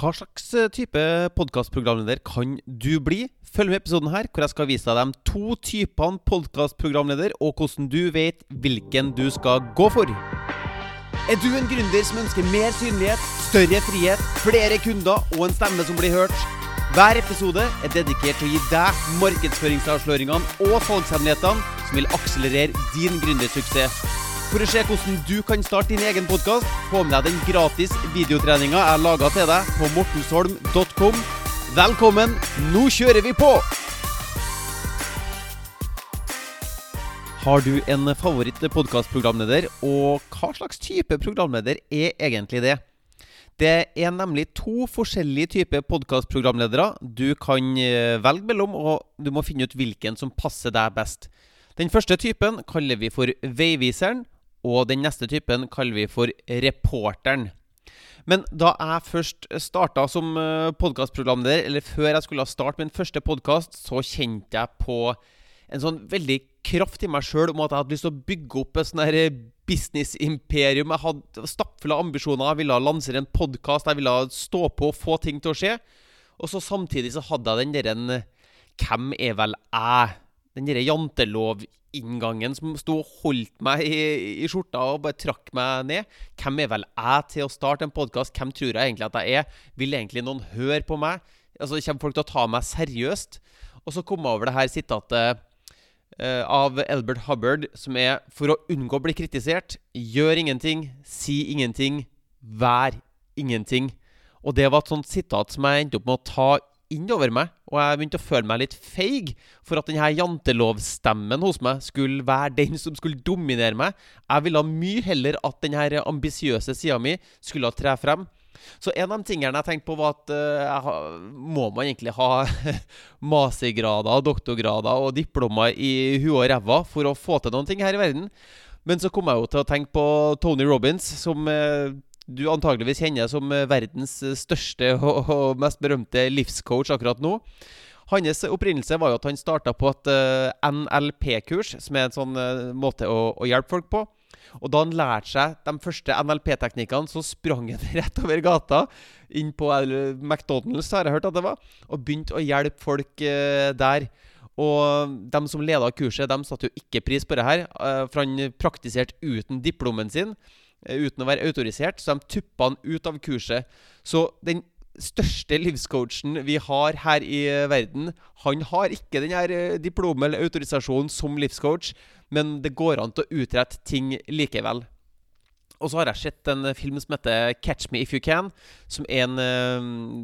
Hva slags eh, type podkastprogramleder kan du bli? Følg med i episoden her, hvor jeg skal vise deg de to typene podkastprogramleder, og hvordan du vet hvilken du skal gå for. Er du en gründer som ønsker mer synlighet, større frihet, flere kunder og en stemme som blir hørt? Hver episode er dedikert til å gi deg markedsføringsavsløringene og salgshemmelighetene som vil akselerere din gründersuksess. For å se hvordan du kan starte din egen podkast, få med deg den gratis videotreninga jeg laga til deg på mortensholm.com. Velkommen, nå kjører vi på! Har du en favoritt-podkastprogramleder, og hva slags type programleder er egentlig det? Det er nemlig to forskjellige typer podkastprogramledere du kan eh, velge mellom, og du må finne ut hvilken som passer deg best. Den første typen kaller vi for Veiviseren, og den neste typen kaller vi for reporteren. Men da jeg først starta som eh, podkastprogramleder, eller før jeg skulle starte min første podkast, så kjente jeg på en sånn veldig kraft i meg sjøl om at jeg hadde lyst til å bygge opp et sånn her businessimperium. Jeg hadde stappfulle ambisjoner. Jeg ville lansere en podkast. Jeg ville stå på og få ting til å skje. Og så samtidig så hadde jeg den derre Hvem er vel jeg? Den derre jantelov inngangen som sto og holdt meg i, i, skjorta og bare trakk meg ned. Hvem er vel jeg til å starte en podkast? Hvem tror jeg egentlig at jeg er? Vil egentlig noen høre på meg? Altså, Kommer folk til å ta meg seriøst? Og så kom jeg over det her sitatet uh, av Albert Hubbard, som er For å unngå å bli kritisert, gjør ingenting, si ingenting, vær ingenting. Og det var et sånt sitat som jeg endte opp med å ta innover meg, og jeg begynte å føle meg litt feig for at denne jantelovstemmen hos meg skulle være den som skulle dominere meg. Jeg ville mye heller at denne ambisiøse sida mi skulle tre frem. Så en av de tingene jeg tenkte på, var at uh, må man egentlig ha mastergrader, doktorgrader og diplomer i huet og ræva for å få til noen ting her i verden? Men så kom jeg jo til å tenke på Tony Robins, som uh, du antageligvis kjenner som eh, verdens eh, største og, mest berømte livscoach akkurat nå. Hans opprinnelse var jo at han starta på et eh, NLP-kurs, som er en sånn måte å, å, hjelpe folk på. Og da han lærte seg de første NLP-teknikkene, så sprang han rett over gata inn på McDonald's, har jeg hørt at det var, og begynte å hjelpe folk der. Og de som leda kurset, de satte jo ikke pris på det her, for han praktiserte uten diplomen sin. Eh, uten å være autorisert, så de tuppa han ut av kurset. Så den største livscoachen vi har her i eh, verden, han har ikke den her eh, diplomet eller autorisasjonen som livscoach, men det går an til å utrette ting likevel. Og så har jeg sett en film som heter 'Catch Me If You Can'. Som er en,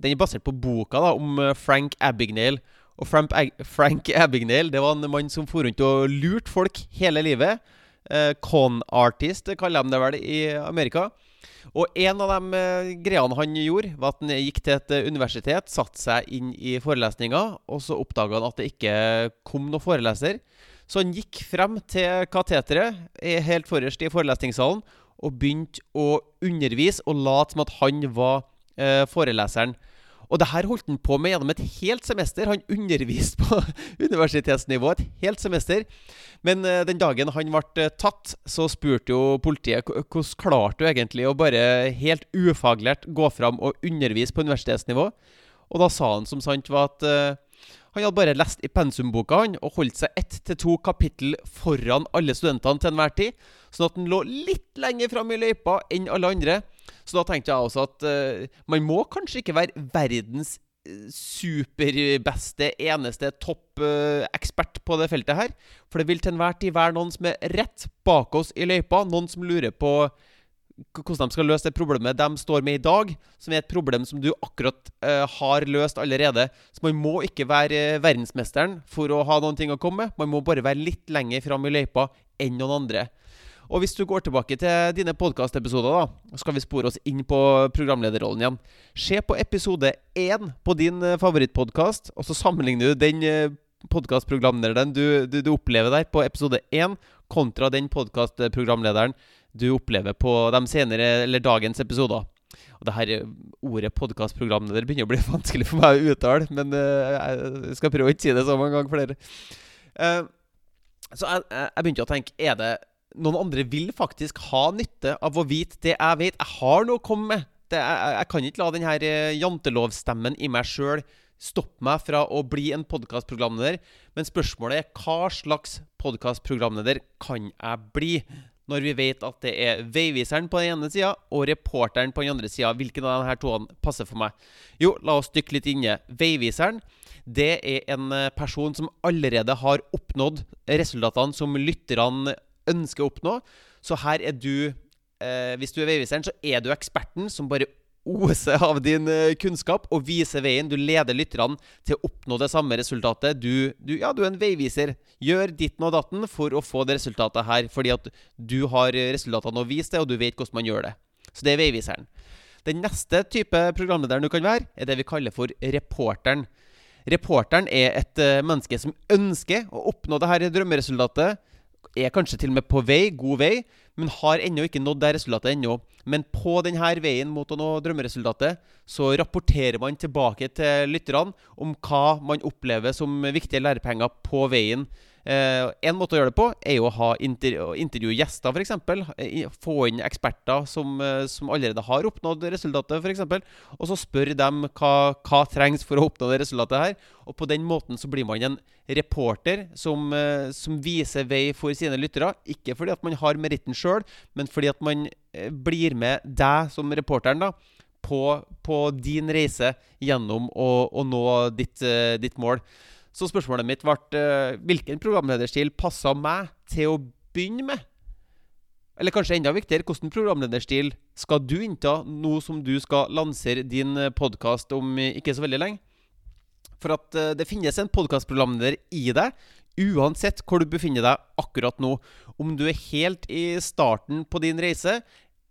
Den er basert på boka da, om Frank Abignale. Og Frank, Frank Abignale det var en mann som for rundt og lurte folk hele livet. Eh, con artist kaller de det vel i Amerika. Og en av de uh, greiene han gjorde, var at han gikk til et uh, universitet, satte seg inn i forelesninga, og så oppdaga han at det ikke kom noen foreleser. Så han gikk frem til kateteret helt forrest i forelesningssalen og begynte å undervise og late som at han var eh, foreleseren. Og det her holdt han på med gjennom et helt semester. Han underviste på universitetsnivå et helt semester. Men uh, den dagen han ble uh, tatt, så spurte jo politiet hvordan klarte du egentlig å bare helt ufaglært gå fram og undervise på universitetsnivå. Og da sa han som sant var at uh, han hadde bare lest i pensumboka han, og holdt seg ett til to kapittel foran alle studentene til enhver tid. Sånn at han lå litt lenger fram i løypa enn alle andre. Så da tenkte jeg også at uh, man må kanskje ikke være verdens eh, superbeste, eneste toppekspert uh, på det feltet her. For det vil til enhver tid være noen som er rett bak oss i løypa. Noen som lurer på hvordan de skal løse det problemet de står med i dag, som er et problem som du akkurat uh, har løst allerede. Så man må ikke være verdensmesteren for å ha noen ting å komme med. Man må bare være litt lenger fram i løypa enn noen andre. Og hvis du går tilbake til dine podkastepisoder, da, skal vi spore oss inn på programlederrollen igjen. Se på episode én på din eh, favorittpodkast, og så sammenligner du den eh, podkastprogramlederen du, du, du, opplever der på episode én, kontra den podkastprogramlederen du opplever på de senere, eller dagens episoder. Og det her eh, ordet podkastprogramleder begynner å bli vanskelig for meg å uttale, men jeg skal prøve å ikke si det så mange ganger flere. Så jeg, jeg begynte å tenke Er det noen andre vil faktisk ha nytte av å vite det jeg vet. Jeg har noe å komme med. det, jeg, jeg, kan ikke la denne eh, jantelovstemmen i meg sjøl stoppe meg fra å bli en podkastprogramleder. Men spørsmålet er hva slags podkastprogramleder kan jeg bli? Når vi vet at det er veiviseren på den ene sida og reporteren på den andre sida. Hvilken av disse to passer for meg? Jo, la oss dykke litt inne. Veiviseren det er en eh, person som allerede har oppnådd resultatene som lytterne ønsker å oppnå. Så her er du eh, Hvis du er veiviseren, så er du eksperten som bare oser av din uh, kunnskap og viser veien. Du leder lytterne til å oppnå det samme resultatet. Du, du, ja, du er en veiviser. Gjør ditten og datten for å få det resultatet her. Fordi at du har resultatene å vise det, og du vet hvordan man gjør det. Så det er veiviseren. Den neste type programlederen du kan være, er det vi kaller for reporteren. Reporteren er et uh, menneske som ønsker å oppnå det her drømmeresultatet. Er kanskje til og med på vei, god vei, men har ennå ikke nådd det resultatet ennå. Men på denne veien mot å nå drømmeresultatet, så rapporterer man tilbake til lytterne om hva man opplever som viktige lærepenger på veien Eh, en måte å gjøre det på er jo å ha intervju, intervjue gjester, f.eks. Få inn eksperter som, eh, som, allerede har oppnådd resultatet, f.eks. Og så spør dem hva, hva trengs for å oppnå det resultatet her. Og på den måten så blir man en reporter som, eh, som viser vei for sine lyttere. Ikke fordi at man har meritten sjøl, men fordi at man eh, blir med deg som reporteren. da på, på, din reise gjennom å, å nå ditt, ditt, mål. Så spørsmålet mitt ble uh, hvilken programlederstil passa meg til å begynne med? Eller kanskje enda viktigere, hvilken programlederstil skal du innta nå som du skal lansere din eh, podkast om ikke så veldig lenge? For at det finnes en podkastprogramleder i deg, uansett hvor du befinner deg akkurat nå. Om du er helt i starten på din reise,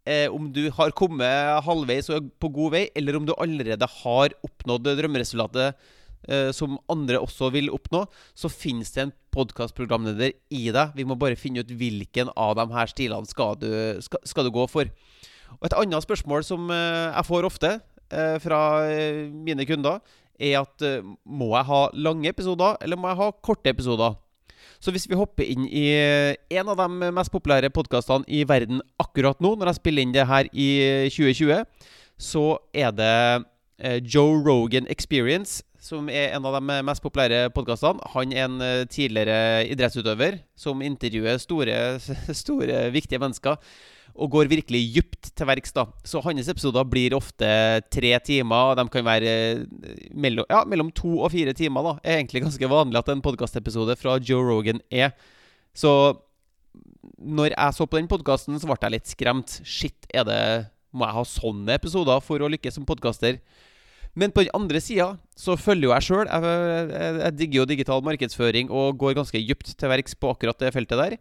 eh, om du har kommet halvveis og er på god vei, eller om du allerede har oppnådd drømmeresultatet eh, som andre også vil oppnå, så finnes det en podkastprogramleder i deg. Vi må bare finne ut hvilken av de her stilene skal du, skal, skal du gå for. Og Et annet spørsmål som eh, jeg får ofte eh, fra eh, mine kunder, er at eh, må jeg ha lange episoder, eller må jeg ha korte episoder? Så hvis vi hopper inn i en av de mest populære podkastene i verden akkurat nå, når jeg spiller inn det her i 2020, så er det eh, Joe Rogan Experience som er en av de mest populære podkastene. Han er en eh, tidligere idrettsutøver som intervjuer store, store viktige mennesker. Og går virkelig dypt til verks. da Så hans episoder blir ofte tre timer. Og de kan være eh, mellom, ja, mellom to og fire timer. da er egentlig ganske vanlig at en podkastepisode fra Joe Rogan er. Så når jeg så på den podkasten, så ble jeg litt skremt. Shit, er det må jeg ha sånne episoder for å lykkes som podkaster? Men på den andre sida så følger jo jeg sjøl. Jeg, jeg, jeg, digger jo digital markedsføring og går ganske dypt til verks på akkurat det feltet der.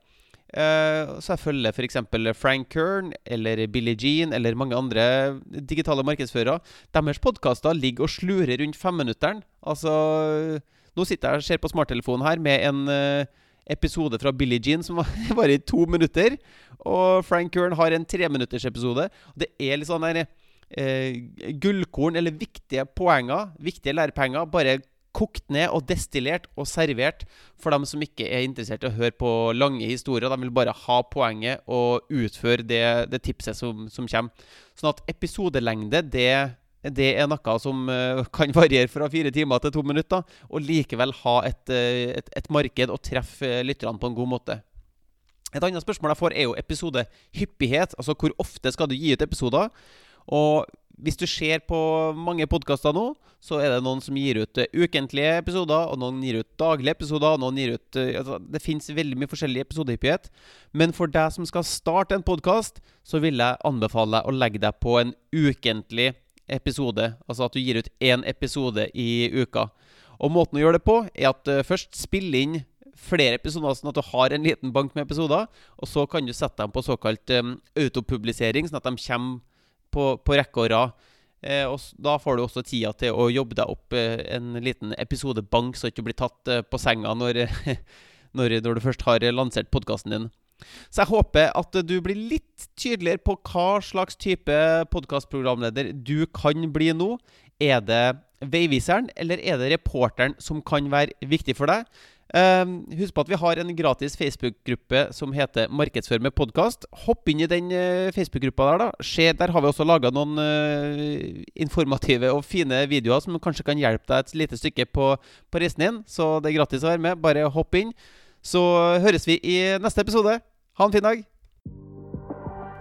Uh, så jeg følger f.eks. Frank Kern eller Billie Jean eller mange andre digitale markedsførere. Deres podkaster ligger og slurer rundt femminutteren. Altså Nå sitter jeg og ser på smarttelefonen her med en uh, episode fra Billie Jean som var i to minutter. Og Frank Kern har en treminuttersepisode. Det er litt sånn der eh, gullkorn, eller viktige poenger, viktige lærepenger, bare kokt ned og destillert og servert for dem som ikke er interessert i å høre på lange historier. De vil bare ha poenget og utføre det, det tipset som, som, kommer. Sånn at episodelengde, det, det er noe som uh, kan variere fra fire timer til to minutter, og likevel ha et, uh, et, et marked og treffe lytterne på en god måte. Et annet spørsmål jeg får, er jo episodehyppighet. Altså hvor ofte skal du gi ut episoder? Og hvis du ser på mange podkaster nå, så er det noen som gir ut uh, ukentlige episoder, og noen gir ut daglige episoder, og noen gir ut uh, altså, Det fins veldig mye forskjellig episodehyppighet. Men for deg som skal starte en podkast, så vil jeg anbefale deg å legge deg på en ukentlig episode. Altså at du gir ut én episode i uka. Og måten å gjøre det på, er at uh, først spille inn flere episoder, sånn at du har en liten bank med episoder. Og så kan du sette dem på såkalt um, autopublisering, sånn at de kommer på, på rekke og rad. Eh, og da får du også tida til å jobbe deg opp eh, en liten episodebank, så ikke du blir tatt eh, på senga når, når, når, du først har lansert podkasten din. Så jeg håper at du blir litt tydeligere på hva slags type podkastprogramleder du kan bli nå. Er det veiviseren, eller er det reporteren som kan være viktig for deg? Um, husk på at vi har en gratis Facebook-gruppe som heter Markedsfør med podkast. Hopp inn i den uh, Facebook-gruppa der. da. Se, der har vi også laga noen uh, informative og fine videoer som kanskje kan hjelpe deg et lite stykke på, på reisen din. Så det er gratis å være med. Bare hopp inn. Så høres vi i neste episode. Ha en fin dag.